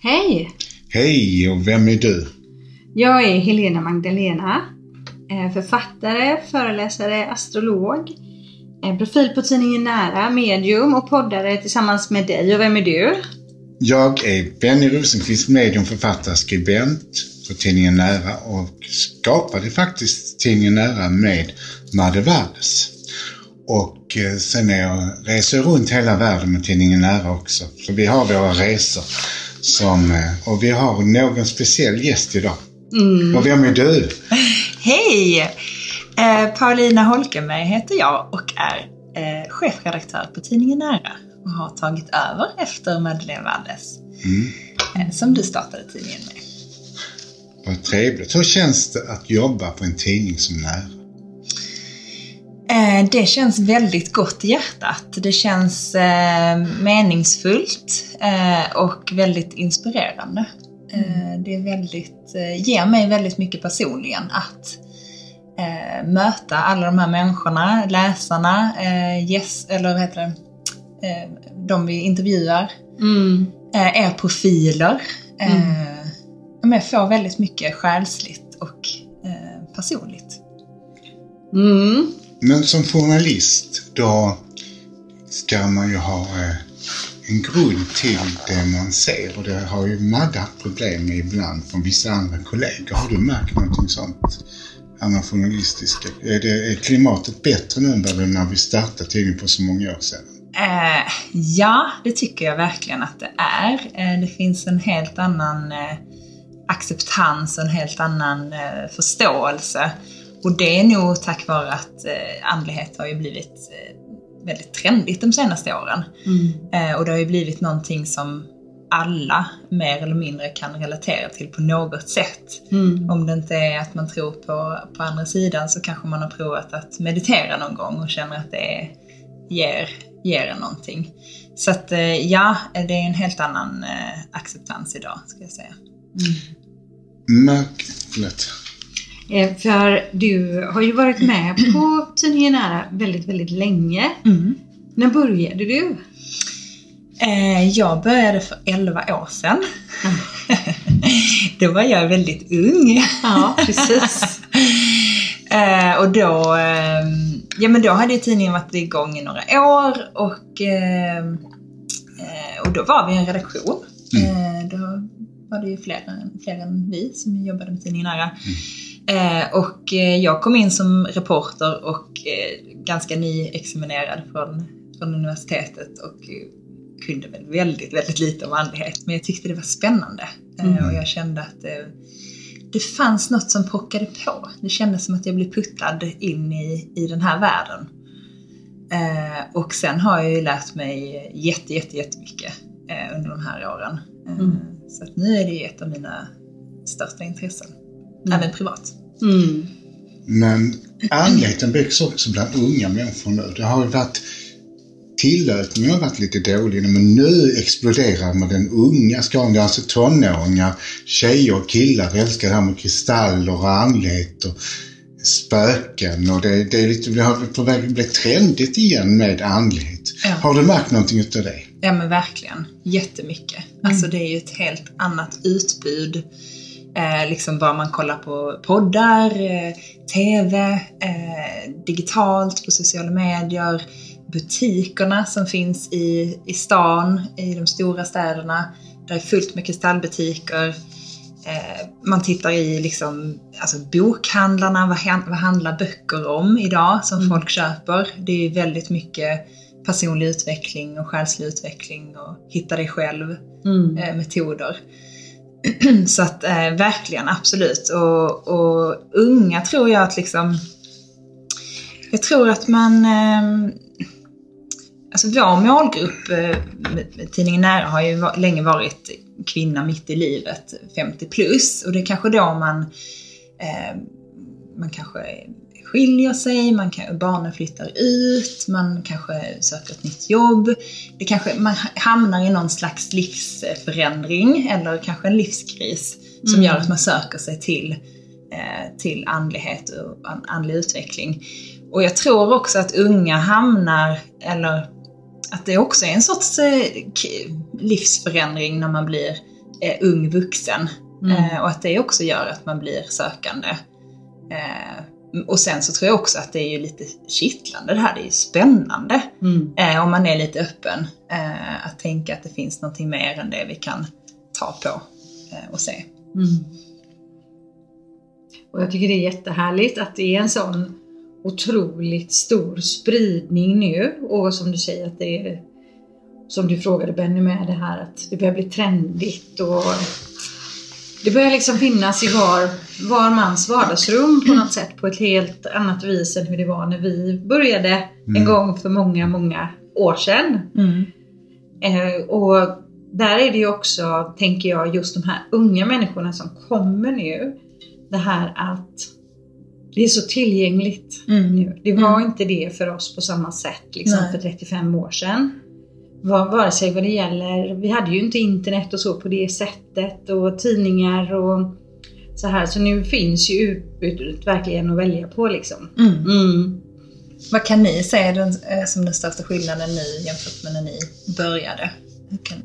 Hej! Hej, och vem är du? Jag är Helena Magdalena. eh, Författare, föreläsare, astrolog. eh, Profil på tidningen Nära, medium och poddare tillsammans med dig. Och vem är du? Jag är Benny Rosenqvist, medium, författare, skribent för tidningen Nära och skapade faktiskt tidningen Nära med Madde Walles. Och eh, sen är jag, reser runt hela världen med tidningen Nära också. Så vi har våra resor. Som, eh, och vi har någon speciell gäst idag. Och vem är du? Hej! Eh, Paulina Holkenberg heter jag och är eh, chefredaktör på tidningen Nära och har tagit över efter Madeleine Walles. Eh, som du startade tidningen med. Vad trevligt. Hur känns det att jobba på en tidning som Nära? Eh, det känns väldigt gott i hjärtat. Det känns eh, meningsfullt eh, och väldigt inspirerande. Eh, det är väldigt, ger mig väldigt mycket personligen att möta alla de här människorna, läsarna, yes, eller vad heter det, de vi intervjuar, Mm. er profiler. Men jag får väldigt mycket själsligt och personligt. Mm. Men som journalist, då ska man ju ha eh, en grund till det man ser och det har ju Madde haft problem med ibland från vissa andra kollegor. Har du märkt någonting sånt? Andra journalistiska. Är, det, är klimatet bättre nu än när vi startade tidningen för så många år sedan? Eh, ja, det tycker jag verkligen att det är. Eh, det finns en helt annan eh, acceptans och en helt annan eh, förståelse. Och det är nog tack vare att eh, andlighet har ju blivit eh, väldigt trendigt de senaste åren. Eh, och det har ju blivit någonting som alla mer eller mindre kan relatera till på något sätt. Mm. Om det inte är att man tror på, på andra sidan så kanske man har provat att meditera någon gång och känner att det är, ger, ger en någonting. Så att ja, det är en helt annan acceptans idag, ska jag säga. Märk... Förlåt. Eh, För du har ju varit med på tidningen Nära väldigt, väldigt länge. När började du? Eh, jag började för 11 år sedan. Då var jag väldigt ung. Ja, precis. Eh, och då, ja, men då hade ju tidningen varit igång i några år och, och då var vi en redaktion. Eh, då var det ju fler, än- fler än vi som jobbade med tidningen Nära. Eh, och eh, jag kom in som reporter och eh, ganska nyexaminerad från, från universitetet och kunde väl väldigt, väldigt lite om andlighet. Men jag tyckte det var spännande eh, och jag kände att det fanns något som pockade på. Det kändes som att jag blev puttad in i, i den här världen. Och sen har jag ju lärt mig jätte, jätte, jättemycket eh, under de här åren. Eh, Så att nu är det ju ett av mina största intressen. Även privat. Mm. Men andligheten växer också bland unga människor nu. Det har ju varit Tillökningen har varit lite dålig men nu exploderar med den unga skaran. Det är alltså tonåringar, tjejer och killar älskar det här med kristaller och andlighet och spöken och det, det är lite, det har på väg att bli trendigt igen med andlighet. Ja. Har du märkt någonting utav det? Ja men verkligen, jättemycket. Alltså det är ju ett helt annat utbud. Eh, liksom bara man kollar på poddar, eh, TV, eh, digitalt på sociala medier, butikerna som finns i, i stan, i de stora städerna. Där är fullt med kristallbutiker. Eh, man tittar i liksom, alltså bokhandlarna, vad, vad handlar böcker om idag som folk köper? Det är väldigt mycket personlig utveckling och själslig utveckling och hitta dig själv Mm. Så att eh, verkligen, absolut. Och, och unga tror jag att liksom Jag tror att man eh, Alltså vår målgrupp eh, tidningen Nära har ju länge varit kvinna mitt i livet, 50 plus. Och det är kanske då man eh, man kanske skiljer sig, man kan, barnen flyttar ut, man kanske söker ett nytt jobb. Det kanske, man hamnar i någon slags livsförändring eller kanske en livskris som gör att man söker sig till, eh, till andlighet och an- andlig utveckling. Och jag tror också att unga hamnar, eller att det också är en sorts eh, livsförändring när man blir eh, ung vuxen. Mm. Och att det också gör att man blir sökande. Eh, och sen så tror jag också att det är ju lite kittlande det här, det är ju spännande. Mm. Eh, om man är lite öppen. Eh, att tänka att det finns någonting mer än det vi kan ta på eh, och se. Mm. Och jag tycker det är jättehärligt att det är en sån otroligt stor spridning nu. Och som du säger att det är, som du frågade Benny med det här att det börjar bli trendigt och det börjar liksom finnas i var, var mans vardagsrum på något sätt på ett helt annat vis än hur det var när vi började en Mm. gång för många, många år sedan. Eh, och där är det ju också, tänker jag, just de här unga människorna som kommer nu. Det här att det är så tillgängligt Mm. nu. Det var Mm. inte det för oss på samma sätt liksom, Nej. för 35 år sedan. Var, vare sig vad det gäller, vi hade ju inte internet och så på det sättet och tidningar och så här. Så nu finns ju utbudet verkligen att välja på liksom. Mm. Mm. Vad kan ni se den, eh, som den största skillnaden nu jämfört med när ni började? Kan-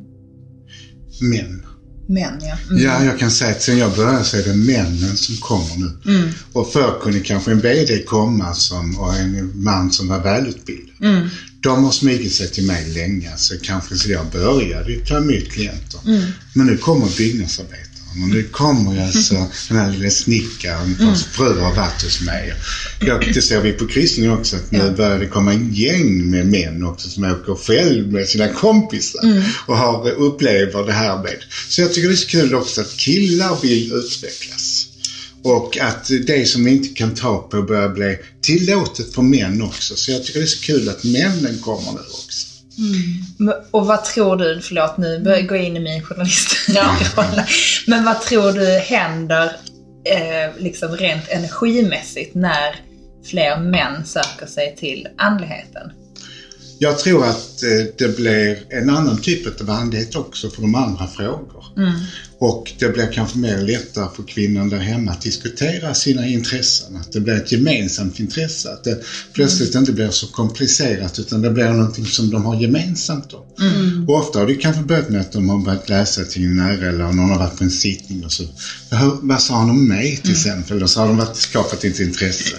Män. Män, ja. Mm. Ja, jag kan säga att sen jag började så är det männen som kommer nu. Mm. Och förr kunde kanske en VD komma som, och en man som var välutbildad. Mm. De har smugit sig till mig länge, så kanske så jag började ta emot klienter. Mm. Men nu kommer byggnadsarbetaren och nu kommer ju alltså den här lilla snickaren Mm. vars fru har varit hos mig. Jag, det ser vi på kryssningen också att nu Ja. börjar det komma en gäng med män också som åker själv med sina kompisar Mm. och har, upplever det här med. Så jag tycker det är så kul också att killar vill utvecklas. Och att det som vi inte kan ta på börjar bli tillåtet för män också. Så jag tycker det är så kul att männen kommer nu också. Men- Och vad tror du, förlåt nu börjar jag gå in i min journalistroll. Men vad tror du händer eh, liksom rent energimässigt när fler män söker sig till andligheten? Jag tror att eh, det blir en annan typ av andlighet också för de andra frågor. Mm. Och det blir kanske mer lättare för kvinnan där hemma att diskutera sina intressen. Att det blir ett gemensamt intresse. Att det plötsligt inte blir så komplicerat utan det blir någonting som de har gemensamt då. Mm. Och ofta har det kanske börjat med att de har börjat läsa till en nära eller någon har varit på en sittning och så. "Hör, Vad sa han om mig till exempel? Och så har de varit, skapat ett intresse.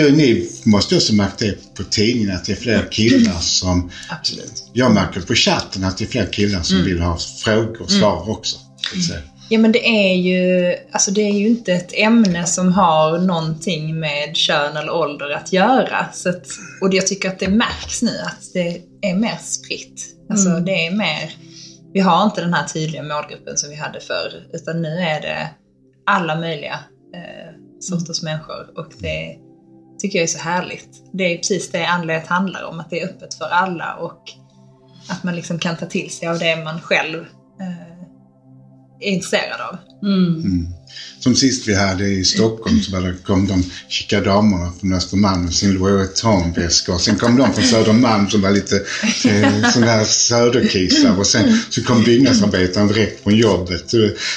Du, ni måste också märkt det på tidningen att det är fler killar som... Absolut. Jag märker på chatten att det är fler killar som vill ha frågor och svar också. så att säga. Ja men det är ju, alltså det är ju inte ett ämne som har någonting med kön eller ålder att göra. Så att, och jag tycker att det märks nu att det är mer spritt. Alltså Mm. det är mer, vi har inte den här tydliga målgruppen som vi hade förr. Utan nu är det alla möjliga eh, sorters människor. Och det tycker jag är så härligt. Det är precis det andlighet handlar om, att det är öppet för alla och att man liksom kan ta till sig av det man själv eh, är intresserad av. Mm. Mm. Som sist vi hade i Stockholm så var det, kom de chica damerna från Östermalm med sin Louis Vuitton-väska och sen kom de från Södermalm som var lite eh, sådana här söderkisar och sen så kom byggnadsarbetaren direkt från jobbet.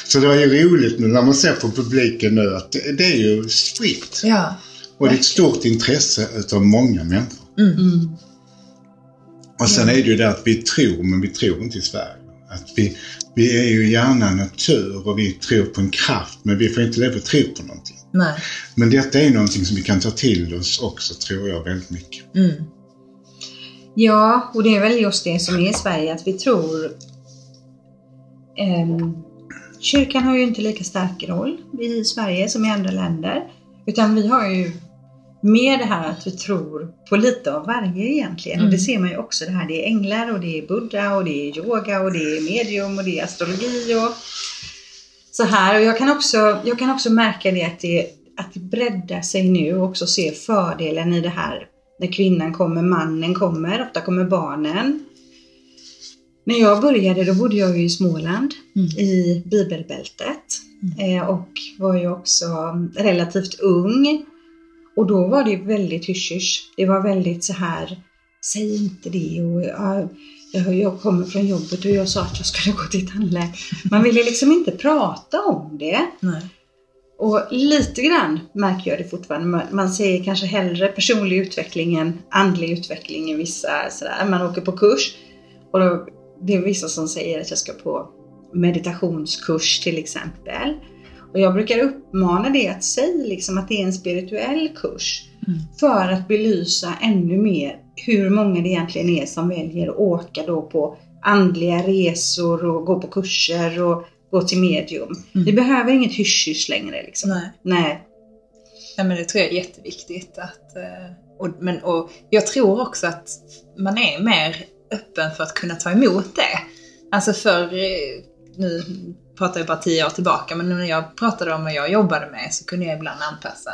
Så det var ju roligt nu när man ser på publiken nu att det, det är ju spritt. Ja. Och det är ett stort intresse utav många människor. Mm. Och sen är det ju det att vi tror, men vi tror inte i Sverige. Att vi, vi är ju gärna natur och vi tror på en kraft, men vi får inte leva och tro på någonting. Nej. Men detta är någonting som vi kan ta till oss också, tror jag, väldigt mycket. Mm. Ja, och det är väl just det som är i Sverige, att vi tror... Ehm, kyrkan har ju inte lika stark roll i Sverige som i andra länder. Utan vi har ju mer det här att vi tror på lite av varje egentligen. Och det ser man ju också det här, det är änglar och det är buddha och det är yoga och det är medium och det är astrologi och så här. Och jag kan också, jag kan också märka det att det, att det breddar sig nu och också se fördelen i det här. När kvinnan kommer, mannen kommer, ofta kommer barnen. När jag började då bodde jag ju i Småland Mm. i bibelbältet eh, och var ju också relativt ung. Och då var det väldigt hysch Det var väldigt så här, säg inte det och ja, jag, jag kommer från jobbet och jag sa att jag skulle gå till tandläkaren. Man ville liksom inte prata om det. Nej. Och lite grann märker jag det fortfarande. Man- säger kanske hellre personlig utveckling än andlig utveckling i vissa sådär. Man åker på kurs och då, det är vissa som säger att jag ska på meditationskurs till exempel. Och jag brukar uppmana det att säga liksom att det är en spirituell kurs. Mm. För att belysa ännu mer hur många det egentligen är som väljer att åka då på andliga resor och gå på kurser och gå till medium. Mm. Vi behöver inget hysch längre liksom. Nej. Nej. Ja, men det tror jag är jätteviktigt. Att, eh, och, men, och jag tror också att man är mer öppen för att kunna ta emot det. Alltså för, eh, nu pratar jag bara tio år tillbaka, men när jag pratade om vad jag jobbade med så kunde jag ibland anpassa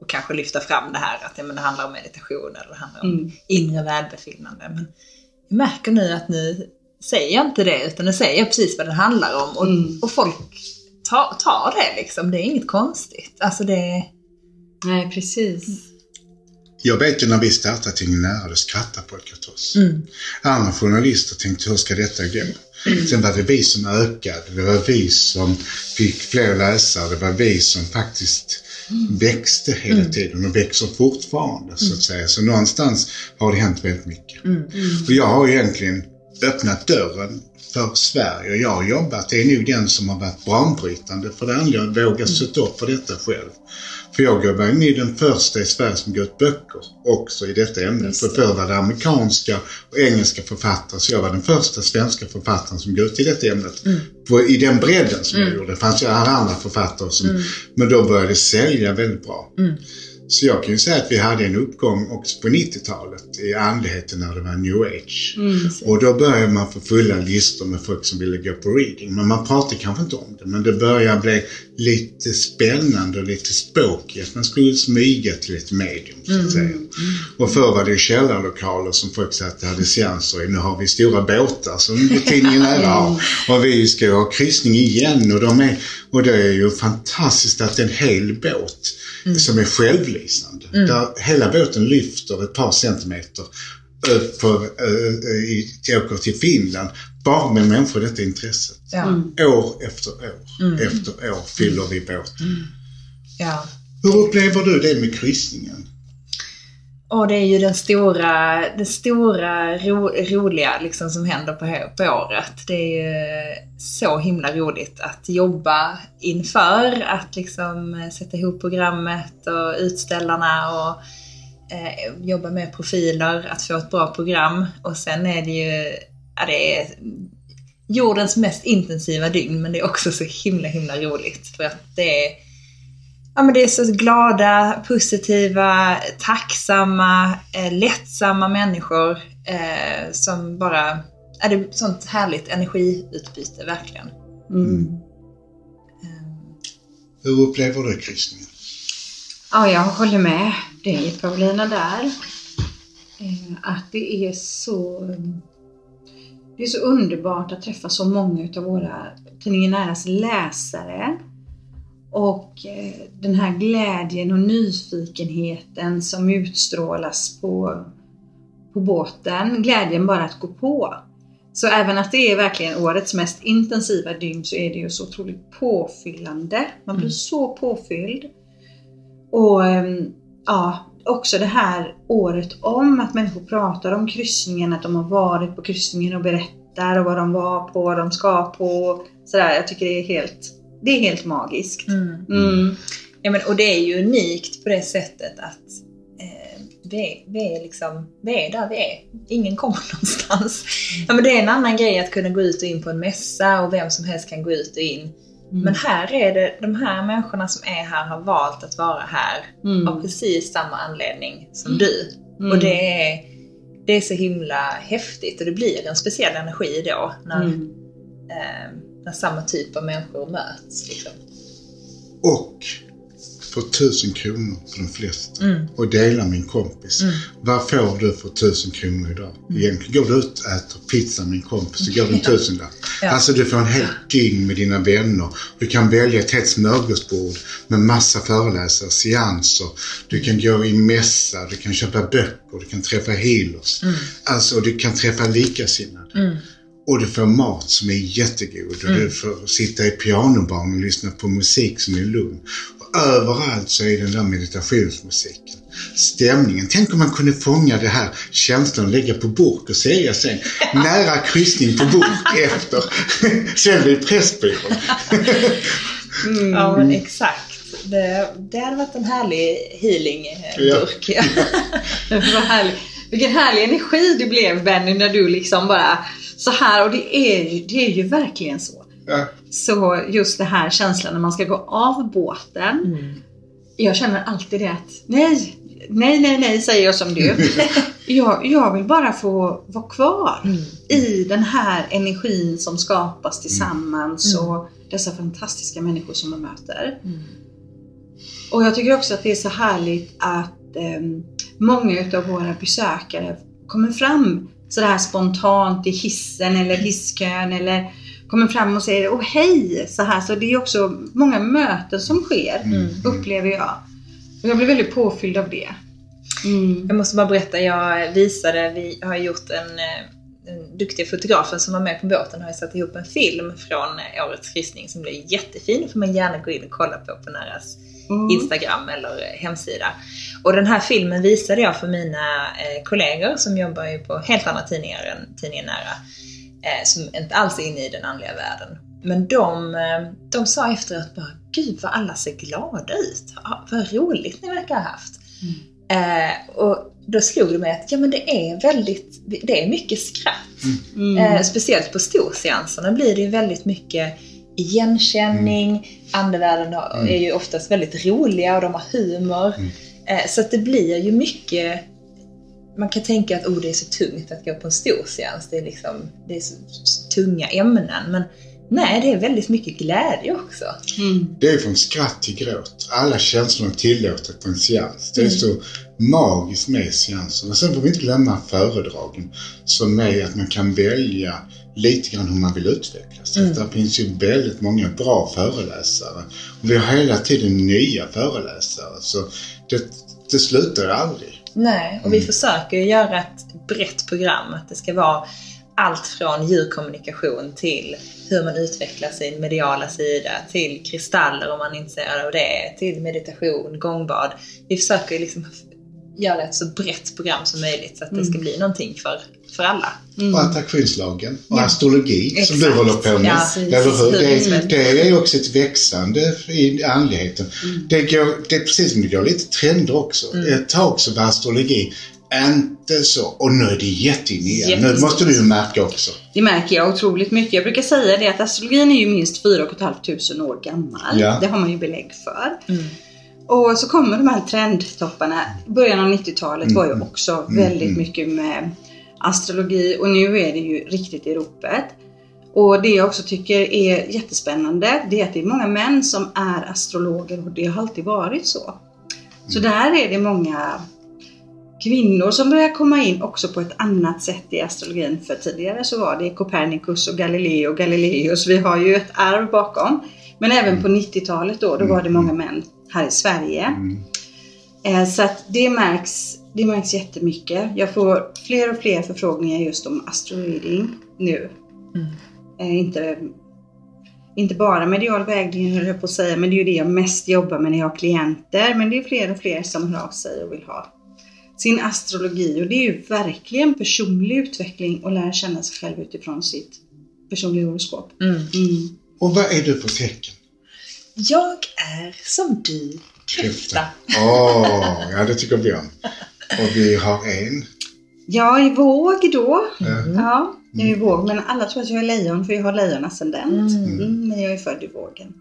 och kanske lyfta fram det här att ja, men det handlar om meditation eller det handlar om Mm. inre välbefinnande. Men jag märker nu att nu säger jag inte det, utan nu säger jag precis vad det handlar om. Och, Mm. och folk tar, tar det liksom. Det är inget konstigt. Alltså det... Nej, precis. Jag vet ju när vi startade Tidningen Nära, det skrattade folk åt oss. Mm. Andra journalister tänkte, hur ska detta gå? Sen var det vi som ökade, det var vi som fick fler läsare, det var vi som faktiskt växte hela tiden och växer fortfarande så att säga. Så någonstans har det hänt väldigt mycket. Och jag har egentligen öppnat dörren för Sverige. Och jag har jobbat, det är nog den som har varit banbrytande för det andra. Att våga sätta upp för detta själv. För jag var ju den första i Sverige som gav ut böcker också i detta ämne. För förr var det amerikanska och engelska författare, så jag var den första svenska författaren som gav ut i detta ämnet. På, I den bredden som jag gjorde. Det fanns ju andra författare som, men då började det sälja väldigt bra. Så jag kan ju säga att vi hade en uppgång också på 90-talet i andligheten när det var new age. Och då började man få fulla listor med folk som ville gå på reading. Men man pratar kanske inte om det. Men det börjar bli lite spännande och lite. Att man skulle smyga till ett medium så att säga. Och förr var det ju källarlokaler som folk satt och hade seanser i. Nu har vi stora båtar som tidningen nära har. Och vi ska ju ha kryssning igen. Och, de är, och det är ju fantastiskt att en hel båt som är självlysande. Där hela båten lyfter ett par centimeter upp på, äh, i, åker till Finland. Bara med människor detta intresset. Ja. År efter år efter år fyller vi båten. ja. Hur upplever du det med kryssningen? Och det är ju den stora, det stora ro, roliga liksom som händer på, på året. Det är ju så himla roligt att jobba inför, att liksom eh, sätta ihop programmet och utställarna och eh, jobba med profiler, att få ett bra program. Och sen är det ju, ja, det är jordens mest intensiva dygn, men det är också så himla himla roligt. För att det är Ja, men det är så glada, positiva, tacksamma, eh, lättsamma människor eh, som bara... Ja, det är sånt härligt energiutbyte, verkligen. Mm. Eh, Hur upplever du kryssningen? Ja, jag håller med dig Paulina där. Eh, Att det är så det är så underbart att träffa så många av våra Tidningen Näras läsare. Och eh, den här glädjen och nyfikenheten som utstrålas på, på båten. Glädjen bara att gå på. Så även att det är verkligen årets mest intensiva dygn så är det ju så otroligt påfyllande. Man blir Mm. så påfylld. Och ehm, ja, också det här året om att människor pratar om kryssningen, att de har varit på kryssningen och berättar och vad de var på, vad de ska på. Sådär, jag tycker det är helt, det är helt magiskt. mm. Mm. Ja, men, och det är ju unikt på det sättet att eh, vi, är, vi, är liksom, vi är där vi är. Ingen kommer någonstans. Ja, men det är en annan grej att kunna gå ut och in på en mässa och vem som helst kan gå ut och in. Mm. Men här är det, de här människorna som är här har valt att vara här Mm. av precis samma anledning som Mm. du. Mm. Och det är, det är så himla häftigt och det blir en speciell energi då när, Mm. eh, när samma typ av människor möts. Liksom. Och för tusen kronor för de flesta. Mm. Och dela en kompis. Mm. Vad får du för tusen kronor idag? Egentligen går du ut och äter pizza med en kompis så går det en tusenlapp. Ja. Alltså du får en hel dygn med dina vänner. Du kan välja ett helt smörgåsbord med massa föreläsare, seanser. Du kan gå i mässa, du kan köpa böcker, du kan träffa healers. Alltså du kan träffa likasinnade. Mm. Och du får mat som är jättegod och du får sitta i pianobaren och lyssna på musik som är lugn. Och överallt så är den där meditationsmusiken. stämningen. Tänk om man kunde fånga det här känslan och lägga på burk och säga sen nära kryssning på burk efter. Sälj i Pressbyrån. Mm. Ja men exakt. Det, det hade varit en härlig healing-burk. Ja. Vad härlig. Vilken härlig energi det blev Benny när du liksom bara så här och det är ju, det är ju verkligen så. Ja. Så just det här känslan när man ska gå av båten. Mm. Jag känner alltid det att nej, nej, nej, nej säger jag som du. jag, jag vill bara få vara kvar Mm. i den här energin som skapas tillsammans Mm. och dessa fantastiska människor som man möter. Mm. Och jag tycker också att det är så härligt att eh, många utav våra besökare kommer fram sådär spontant i hissen eller hisskön eller kommer fram och säger åh hej så här. Så det är också många möten som sker Mm. upplever jag. Och jag blir väldigt påfylld av det. Mm. Jag måste bara berätta, jag visade, vi har gjort en, eh, den duktiga fotografen som var med på båten har ju satt ihop en film från eh, årets kryssning som blir jättefin. Får man gärna gå in och kolla på på Näras Mm. Instagram eller hemsida. Och den här filmen visade jag för mina eh, kollegor som jobbar ju på helt andra tidningar än tidningen Nära. Eh, som inte alls är inne i den andliga världen. Men de, eh, de sa efteråt bara, gud vad alla ser glada ut. Ja, vad roligt ni verkar ha haft. Eh, och då slog det mig att ja, men det är väldigt, det är mycket skratt. Mm. Eh, speciellt på storseanserna blir det ju väldigt mycket igenkänning. Andevärlden har- Mm. är ju oftast väldigt roliga och de har humor. Mm. Eh, så att det blir ju mycket man kan tänka att oh, det är så tungt att gå på en storseans. Det är, liksom, det är så tunga ämnen. Men nej, det är väldigt mycket glädje också. Mm. Det är från skratt till gråt. Alla känslor är tillåtet på en seans. Det är Mm. så magiskt med seanserna. Sen får vi inte glömma föredragen som är att man kan välja lite grann hur man vill utvecklas. Mm. Det finns ju väldigt många bra föreläsare. Och vi har hela tiden nya föreläsare. Så det, det slutar aldrig. Nej, och vi Mm. försöker göra ett brett program. Att det ska vara allt från djurkommunikation till hur man utvecklar sin mediala sida, till kristaller om man är intresserad av det, till meditation, gångbad. Vi försöker liksom göra ett så brett program som möjligt så att det ska bli någonting för, för alla. Och attraktionslagen och Ja. astrologi som Exakt. du håller på med. Ja, Eller. Det, det är också ett växande i andligheten. Det, går, det är precis som det går lite trender också. Ett tag så var astrologi inte så. Och nu är det jätteinne igen. Nu måste du ju märka också. Det märker jag otroligt mycket. Jag brukar säga det att astrologin är ju minst 4 500 år gammal. Ja. Det har man ju belägg för. Mm. Och så kommer de här trendtopparna. Början av 90-talet var ju Mm. också Mm, väldigt mm. mycket med astrologi och nu är det ju riktigt i ropet. Och det jag också tycker är jättespännande det är att det är många män som är astrologer och det har alltid varit så. Så där är det många kvinnor som börjar komma in också på ett annat sätt i astrologin. För tidigare så var det Copernicus och Galileo och Galileus. Vi har ju ett arv bakom. Men även på 90-talet då, då var det många män här i Sverige. Mm. Eh, Så att det märks, det märks jättemycket. Jag får fler och fler förfrågningar just om astroreading nu. Mm. Eh, Inte, inte bara medial vägledning höll jag på att säga, men det är ju det jag mest jobbar med när jag har klienter. Men det är fler och fler som hör av sig och vill ha sin astrologi. Och det är ju verkligen personlig utveckling och lära känna sig själv utifrån sitt personliga horoskop. Mm. Mm. Och vad är du för tecken? Jag är som du, kräfta. Åh, ja det tycker vi om. Och vi har en. Jag är våg då. Mm. Ja, jag är våg. Men alla tror att jag är lejon för jag har lejonascendent. Mm. Mm, men jag är född i vågen.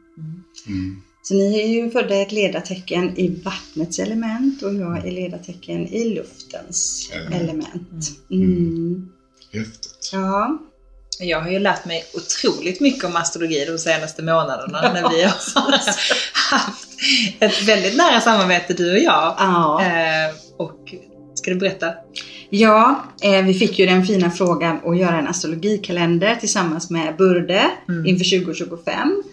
Mm. Så ni är ju födda i ett ledartecken i vattnets element och jag är ledartecken i luftens Element. element. Mm. Mm. Häftigt. Ja. Jag har ju lärt mig otroligt mycket om astrologi de senaste månaderna när vi har haft ett väldigt nära samarbete du och jag. Ja. Eh, och ska du berätta? ja, eh, vi fick ju den fina frågan att göra en astrologikalender tillsammans med Burde Mm. inför 2025.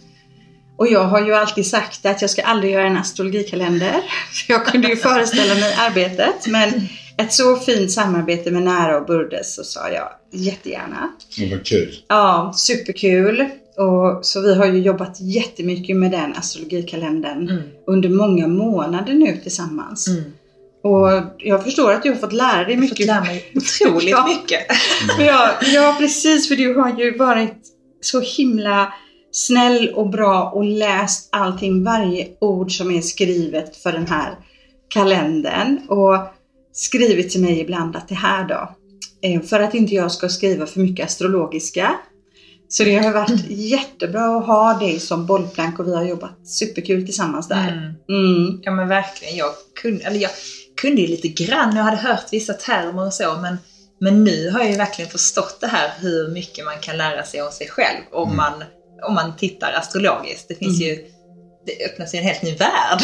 Och jag har ju alltid sagt att jag ska aldrig göra en astrologikalender. För jag kunde ju föreställa mig arbetet. Men ett så fint samarbete med Nära och Burde så sa jag jättegärna. Och vad kul. Ja, superkul. Och, så vi har ju jobbat jättemycket med den astrologikalendern Mm. under många månader nu tillsammans. Mm. Och jag förstår att du har fått lära dig Jag har fått mycket. lära mig otroligt Ja. mycket. Ja, ja, precis. För du har ju varit så himla snäll och bra och läst allting, varje ord som är skrivet för den här kalendern. Och skrivit till mig ibland att det här då, eh, för att inte jag ska skriva för mycket astrologiska. Så det har varit jättebra att ha dig som bollplank och vi har jobbat superkul tillsammans där. Mm. Mm. Ja men verkligen. Jag kunde, eller jag kunde ju lite grann, jag hade hört vissa termer och så, men, men nu har jag ju verkligen förstått det här hur mycket man kan lära sig om sig själv om, Mm. man, om man tittar astrologiskt. Det finns Mm. ju, det öppnas ju en helt ny värld.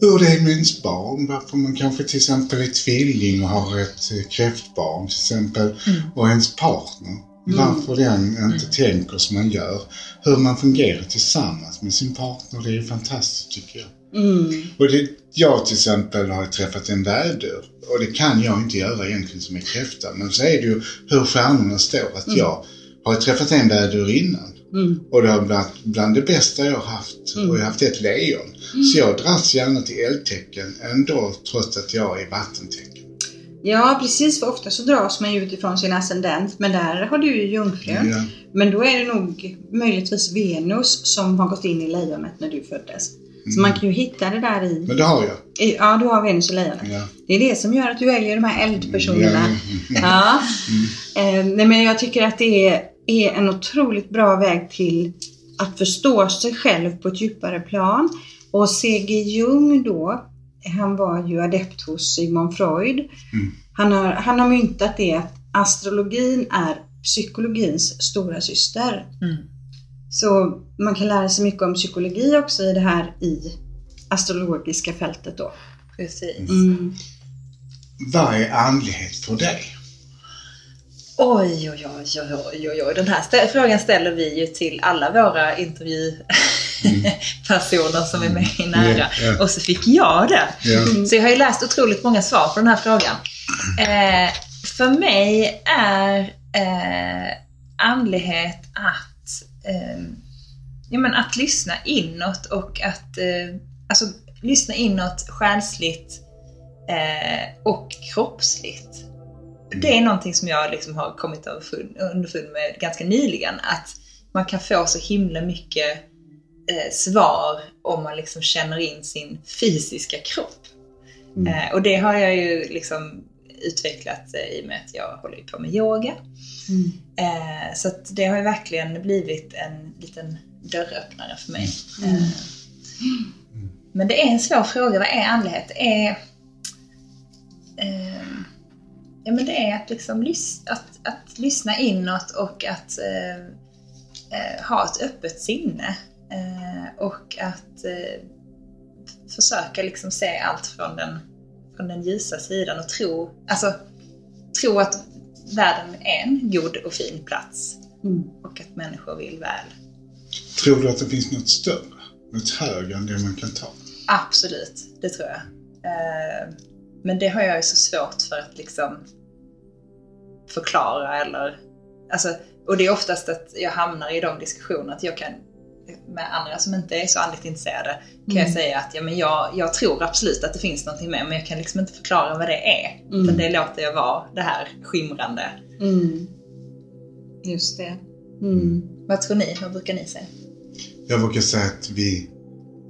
Hur det är med ens barn, varför man kanske till exempel är tvilling och har ett eh, kräftbarn till exempel, och ens partner. Varför den inte tänker som man gör. Hur man fungerar tillsammans med sin partner, det är fantastiskt tycker jag. Mm. Och det, jag till exempel har träffat en vädur och det kan jag inte göra egentligen som är kräfta. Men så är det ju hur stjärnorna står. Att jag har träffat en vädur innan Mm. och det har varit bland det bästa jag har haft. Mm. Och jag har haft ett lejon. Så jag dras gärna till eldtecken ändå trots att jag är vattentecken. Ja, precis. För ofta så dras man ju utifrån sin ascendent. Men där har du ju jungfrun. Ja. Men då är det nog möjligtvis Venus som har gått in i lejonet när du föddes. Så man kan ju hitta det där i... Men det har jag. i ja, du har Venus i lejonet. Ja. Det är det som gör att du väljer de här eldpersonerna. Ja. Ja. Eh, nej, men jag tycker att det är, är en otroligt bra väg till att förstå sig själv på ett djupare plan. Och C.G. Jung då, han var ju adept hos Sigmund Freud. Mm. Han, har, han har myntat det att astrologin är psykologins stora syster. Mm. Så man kan lära sig mycket om psykologi också i det här i astrologiska fältet då. Precis. Mm. Vad är andlighet för dig? Oj, oj, oj, oj, oj, oj. Den här stä- frågan ställer vi ju till alla våra intervjupersoner som är med i Nära. Ja, ja. Och så fick jag det. Ja. Så jag har ju läst otroligt många svar på den här frågan. Eh, för mig är eh, andlighet att, eh, ja, men att lyssna inåt och att eh, alltså, lyssna inåt själsligt eh, och kroppsligt. Det är någonting som jag liksom har kommit underfund med ganska nyligen. Att man kan få så himla mycket eh, svar om man liksom känner in sin fysiska kropp. Mm. Eh, och det har jag ju liksom utvecklat eh, i och med att jag håller på med yoga. Mm. Eh, så det har ju verkligen blivit en liten dörröppnare för mig. Mm. Eh, men det är en svår fråga. Vad är andlighet? Det är, eh, ja, men det är att, liksom lys- att, att lyssna inåt och att eh, eh, ha ett öppet sinne. Eh, och att eh, försöka liksom se allt från den, från den ljusa sidan och tro, alltså, tro att världen är en god och fin plats Mm. och att människor vill väl. Tror du att det finns något större? Något högre än det man kan ta? Absolut, det tror jag. Eh, men det har jag ju så svårt för att liksom förklara eller... Alltså, och det är oftast att jag hamnar i de diskussionerna att jag kan med andra som inte är så andligt intresserade kan jag Mm. säga att ja, men jag, jag tror absolut att det finns någonting med men jag kan liksom inte förklara vad det är. Mm. Utan det låter jag vara, det här skimrande. Mm. Just det. Mm. Vad tror ni? Vad brukar ni säga? Jag brukar säga att vi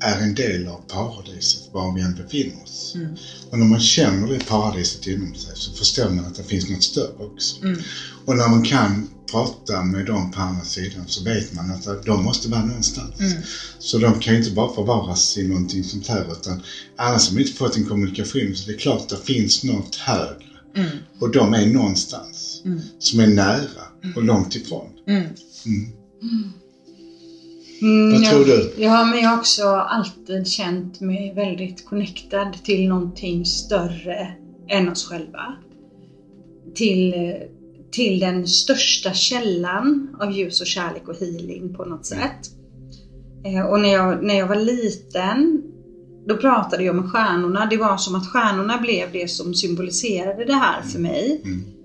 är en del av paradiset var vi än befinner oss. Mm. Och när man känner det paradiset inom sig så förstår man att det finns något större också. Mm. Och när man kan prata med dem på andra sidan så vet man att de måste vara någonstans. Mm. Så de kan ju inte bara förvaras i någonting sånt här utan har vi inte fått en kommunikation så det är klart att det finns något högre. Mm. Och de är någonstans Mm. som är nära och långt ifrån. Mm. Mm. Mm, Vad ja. tror du? Ja, men jag har också alltid känt mig väldigt connectad till någonting större än oss själva. Till, till den största källan av ljus och kärlek och healing på något sätt. Eh, Och när jag, när jag var liten, då pratade jag med stjärnorna. Det var som att stjärnorna blev det som symboliserade det här för mig. Mm.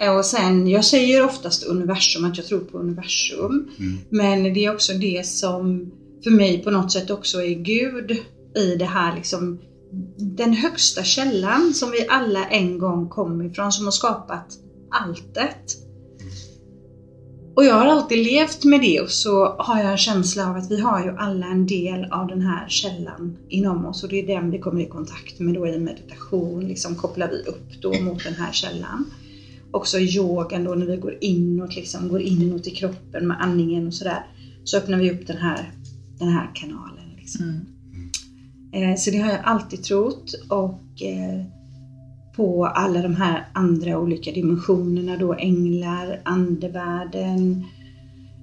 Eh, Och sen, jag säger oftast universum, att jag tror på universum. Mm. Men det är också det som för mig på något sätt också är Gud i det här liksom den högsta källan som vi alla en gång kom ifrån, som har skapat alltet. Och jag har alltid levt med det och så har jag en känsla av att vi har ju alla en del av den här källan inom oss och det är den vi kommer i kontakt med då i meditation, liksom kopplar vi upp då mot den här källan. Också yogan då när vi går inåt, liksom går inåt i kroppen med andningen och sådär, så öppnar vi upp den här, den här kanalen. Liksom. Mm. Eh, Så det har jag alltid trott och eh, på alla de här andra olika dimensionerna då, änglar, andevärlden,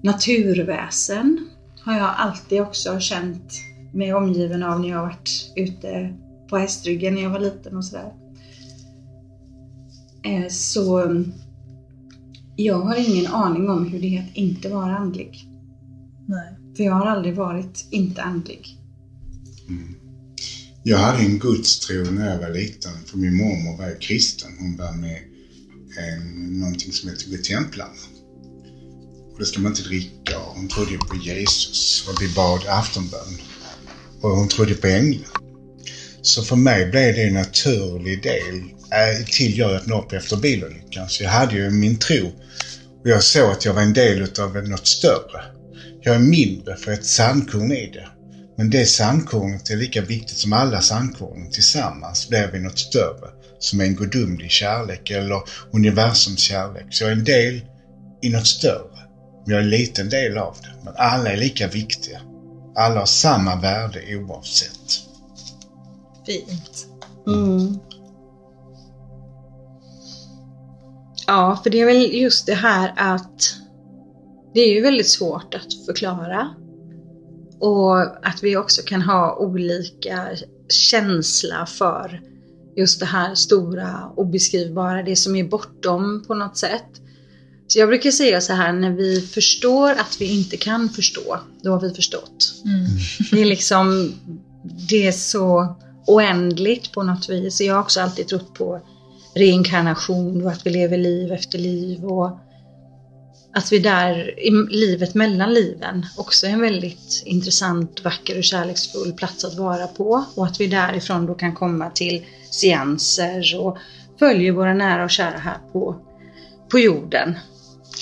naturväsen har jag alltid också känt mig omgiven av när jag varit ute på hästryggen när jag var liten och sådär. Eh, Så mm, jag har ingen aning om hur det är att inte vara andlig. Nej. För jag har aldrig varit inte andlig. Jag hade en gudstro när jag var liten, för min mormor var ju kristen. Hon var med eh, någonting som heter Godtemplarna. Och det ska man inte dricka och hon trodde på Jesus och vi bad aftonbön. Och hon trodde på änglar. Så för mig blev det en naturlig del till jag öppnade upp efter bilolyckan. Så jag hade ju min tro. Och jag såg att jag var en del utav något större. Jag är mindre för ett sandkorn i det. Men det sandkornet är lika viktigt som alla sandkorn. Tillsammans blir vi något större. Som en gudomlig kärlek eller universums kärlek. Så jag är en del i något större. Men jag är en liten del av det. Men alla är lika viktiga. Alla har samma värde oavsett. Fint. Mm. Ja, för det är väl just det här att det är ju väldigt svårt att förklara. Och att vi också kan ha olika känsla för just det här stora obeskrivbara, det som är bortom på något sätt. Så jag brukar säga så här, när vi förstår att vi inte kan förstå, då har vi förstått. Mm. Det är liksom, det är så oändligt på något vis. Jag har också alltid trott på reinkarnation och att vi lever liv efter liv och att vi där i livet mellan liven också är en väldigt intressant, vacker och kärleksfull plats att vara på och att vi därifrån då kan komma till seanser och följer våra nära och kära här på, på jorden.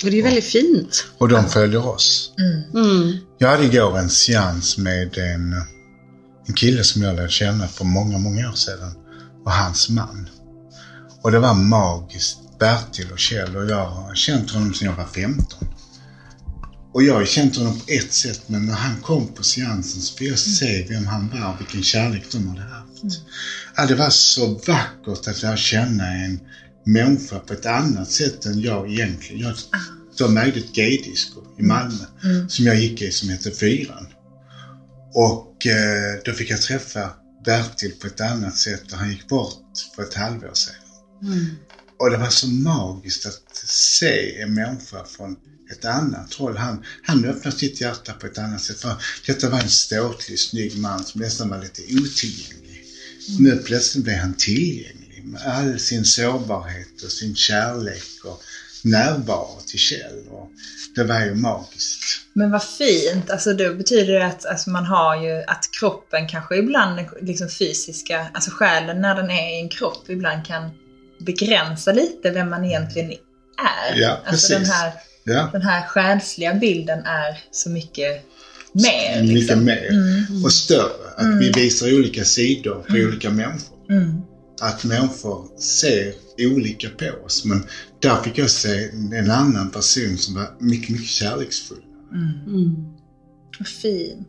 Och det är väldigt fint. Och de följer oss. Mm. Mm. Jag hade igår en seans med en, en kille som jag lärde känna för många, många år sedan. Och hans man. Och det var magiskt. Bertil och Kjell och jag har känt honom sedan jag var 15. Och jag har känt honom på ett sätt men när han kom på seansen så fick jag se vem han var och vilken kärlek de hade haft. Ja, det var så vackert att lära känna en människa på ett annat sätt än jag egentligen. Jag, de ägde ett gaydisco i Malmö Mm. som jag gick i som hette Fyran. Och eh, då fick jag träffa Bertil på ett annat sätt och han gick bort för ett halvår sedan. Mm. Och det var så magiskt att se en människa från ett annat håll. Han, han öppnade sitt hjärta på ett annat sätt. För detta var en ståtlig, snygg man som nästan var lite otillgänglig. Nu plötsligt blev han tillgänglig med all sin sårbarhet och sin kärlek och närvaro till Kjell. Och det var ju magiskt. Men vad fint, alltså då betyder det att alltså man har ju att kroppen kanske ibland, liksom fysiska, alltså själen när den är i en kropp ibland kan begränsa lite vem man egentligen är. Ja, alltså precis. den här, Ja, den här själsliga bilden är så mycket mer. mycket Liksom. mer. Mm, Och större. Att Mm. vi visar olika sidor på olika människor. mm, att människor ser olika på oss. Men där fick jag se en annan person som var mycket, mycket kärleksfull. mm. Mm. Vad fint.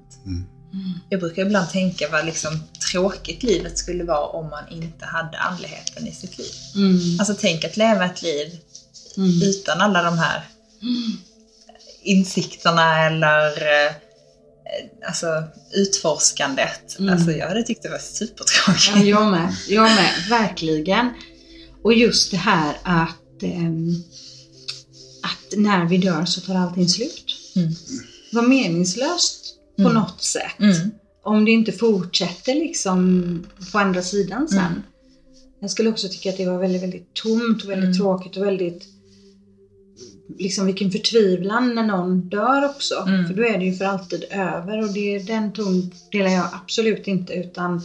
Mm. Jag brukar ibland tänka vad liksom tråkigt livet skulle vara om man inte hade andligheten i sitt liv. Mm. Alltså tänk att leva ett liv Mm. utan alla de här insikterna eller eh, alltså utforskandet. Mm. Alltså jag hade tyckt det var supertråkigt. Ja, jag med. Jag med, verkligen. Och just det här att, ehm, att när vi dör så tar allting slut. Mm. Var meningslöst på Mm. något sätt. Mm. Om det inte fortsätter liksom på andra sidan sen. Mm. Jag skulle också tycka att det var väldigt, väldigt tomt och väldigt Mm. tråkigt och väldigt liksom vilken förtvivlan när någon dör också. Mm. För då är det ju för alltid över och det, den ton delar jag absolut inte utan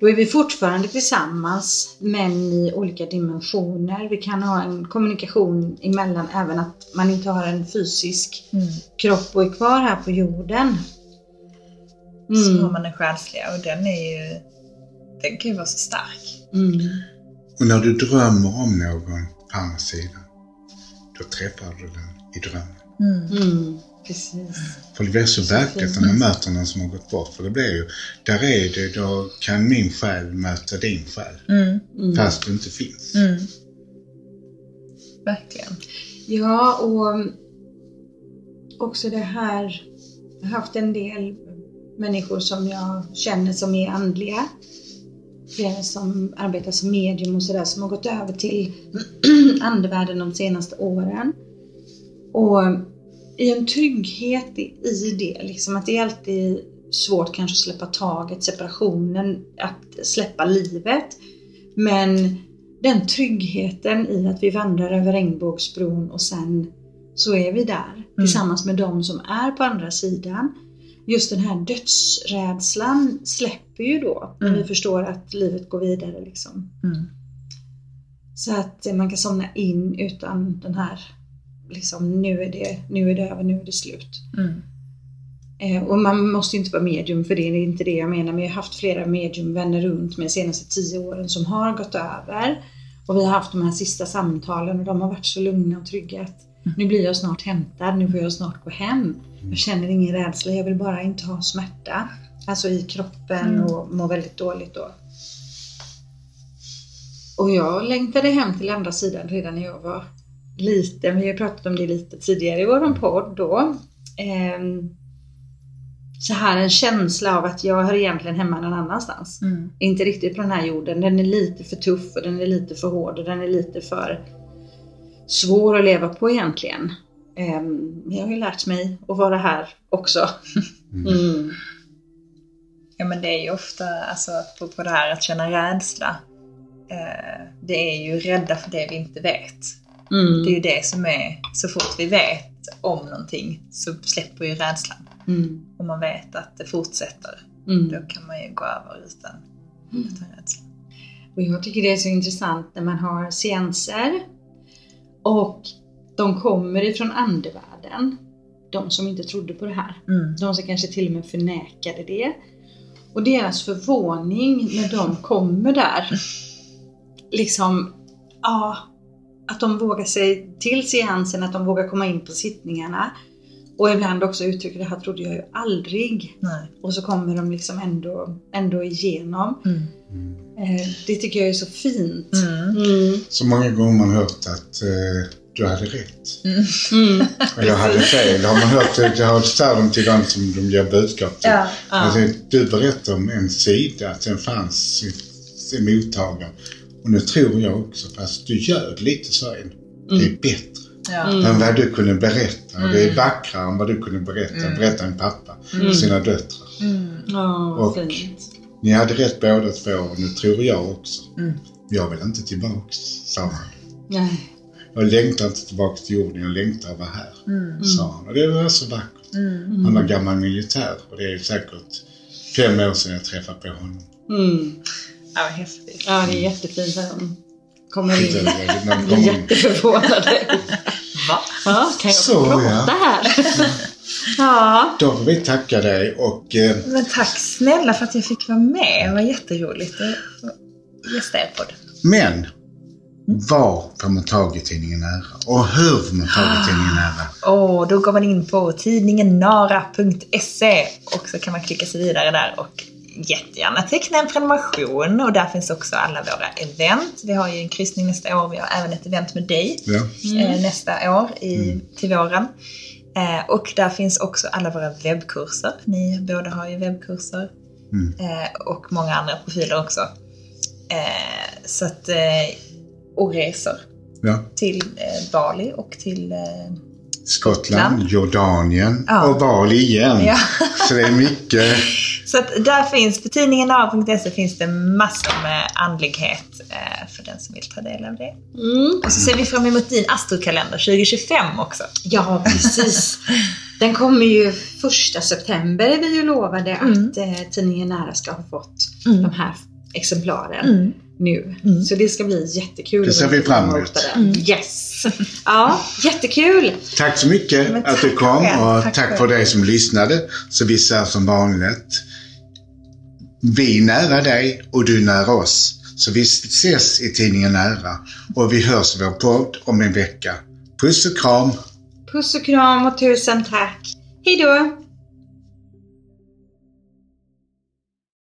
då är vi fortfarande tillsammans men i olika dimensioner. Vi kan ha en kommunikation emellan även att man inte har en fysisk Mm. kropp och är kvar här på jorden. Så har Mm. man den själsliga och den är ju, den kan ju vara så stark. Mm. Och när du drömmer om någon på andra sidan, då träffar du den i drömmen. Mm. Mm. Precis. För det blir så verkligt när man möter någon som har gått bort. För det blir ju, där är det, då kan min själ möta din själ. Mm. Mm. Fast du inte finns. Mm. Verkligen. Ja, och också det här. Jag har haft en del människor som jag känner som är andliga. Som arbetar som medium och sådär som har gått över till andevärlden de senaste åren. Och i en trygghet i det, liksom att det är alltid svårt kanske att släppa taget, separationen, att släppa livet. Men den tryggheten i att vi vandrar över regnbågsbron och sen så är vi där tillsammans med de som är på andra sidan. Just den här dödsrädslan släpper ju då när Mm. vi förstår att livet går vidare. Liksom. Mm. Så att man kan somna in utan den här, liksom nu är det, nu är det över, nu är det slut. Mm. Eh, och man måste inte vara medium för det, det är inte det jag menar. Men jag har haft flera mediumvänner runt mig de senaste tio åren som har gått över. Och vi har haft de här sista samtalen och de har varit så lugna och trygga att nu blir jag snart hämtad, nu får jag snart gå hem. Jag känner ingen rädsla, jag vill bara inte ha smärta. Alltså i kroppen Mm. och må väldigt dåligt då. Och jag längtade hem till andra sidan redan när jag var liten. Vi har pratat om det lite tidigare i vår podd då. Ehm, så här en känsla av att jag hör egentligen hemma någon annanstans. Mm. Inte riktigt på den här jorden. Den är lite för tuff och den är lite för hård och den är lite för svår att leva på egentligen. Ehm, Men jag har ju lärt mig att vara här också. Mm. Ja men det är ju ofta, alltså på, på det här att känna rädsla. Eh, det är ju rädda för det vi inte vet. Det är Mm. ju det som är, så fort vi vet om någonting så släpper ju rädslan. Mm. Och man vet att det fortsätter. Mm. Då kan man ju gå över utan, utan rädsla. Och jag tycker det är så intressant när man har seanser och de kommer ifrån andevärlden. De som inte trodde på det här. Mm. De som kanske till och med förnekade det. Och deras förvåning när de kommer där. Liksom, ja, att de vågar sig till seansen, att de vågar komma in på sittningarna. Och ibland också uttrycker det här trodde jag ju aldrig. Nej. Och så kommer de liksom ändå, ändå igenom. Mm. Eh, det tycker jag är så fint. Mm. Mm. Så många gånger har man hört att eh, du hade rätt. Mm. Och jag hade fel. Har man hört det, jag har sagt dem till de som de ger budskap till. Ja. Ja. Alltså, du berättar om en sida, att den fanns i, i mottagaren. Och nu tror jag också, fast du gör lite så än. Det är bättre Ja. Mm. än vad du kunde berätta. Och det är vackrare än vad du kunde berätta. Berätta en pappa för sina döttrar. Mm. Ja, Och- fint. Ni hade rätt båda två och nu tror jag också. Mm. Jag vill inte tillbaks, sa han. Nej. Jag längtar inte tillbaks till jorden, jag längtar att vara här, Mm. sa han. Och det var så vackert. Mm. Han var gammal militär och det är säkert fem år sedan jag träffade på honom. Mm. Ja, vad häftigt. Ja, det är jättefint när de kommer in. de Blir jätteförvånade. Va? Ja, kan jag Så, prata ja. här? Ja. Då får vi tacka dig och eh, Men tack snälla för att jag fick vara med. Det var jätteroligt att gästa er podd. Men, var får man tag i tidningen Nära? Och hur får man tag i tidningen Nära? Och då går man in på tidningennara.se och så kan man klicka sig vidare där och jättegärna teckna en prenumeration och där finns också alla våra event. Vi har ju en kryssning nästa år, vi har även ett event med dig Ja. eh, nästa år i, till våren. Eh, och där finns också alla våra webbkurser. Ni båda har ju webbkurser. Mm. Eh, och många andra profiler också. Eh, så att, och resor ja. till eh, Bali och till eh, Skottland, Land. Jordanien Ja. och Bali igen. Ja. Så det är mycket. Så att där finns, på tidningen nara.se finns det massor med andlighet eh, för den som vill ta del av det. Mm. Och så ser vi fram emot din astrokalender 2025 också. ja, precis. Den kommer ju första september är vi ju lovade Mm. att eh, tidningen Nära ska ha fått Mm. de här exemplaren Mm. Nu. Mm. Så det ska bli jättekul. Det ser att vi fram emot. Mm. Yes! Ja, jättekul! Tack så mycket Men att du kom själv. och Tack tack, för dig som lyssnade. Så vi säger som vanligt. Vi är nära dig och du är nära oss. Så vi ses i tidningen Nära och vi hörs i vår podd om en vecka. Puss och kram! Puss och kram och tusen tack! Hejdå!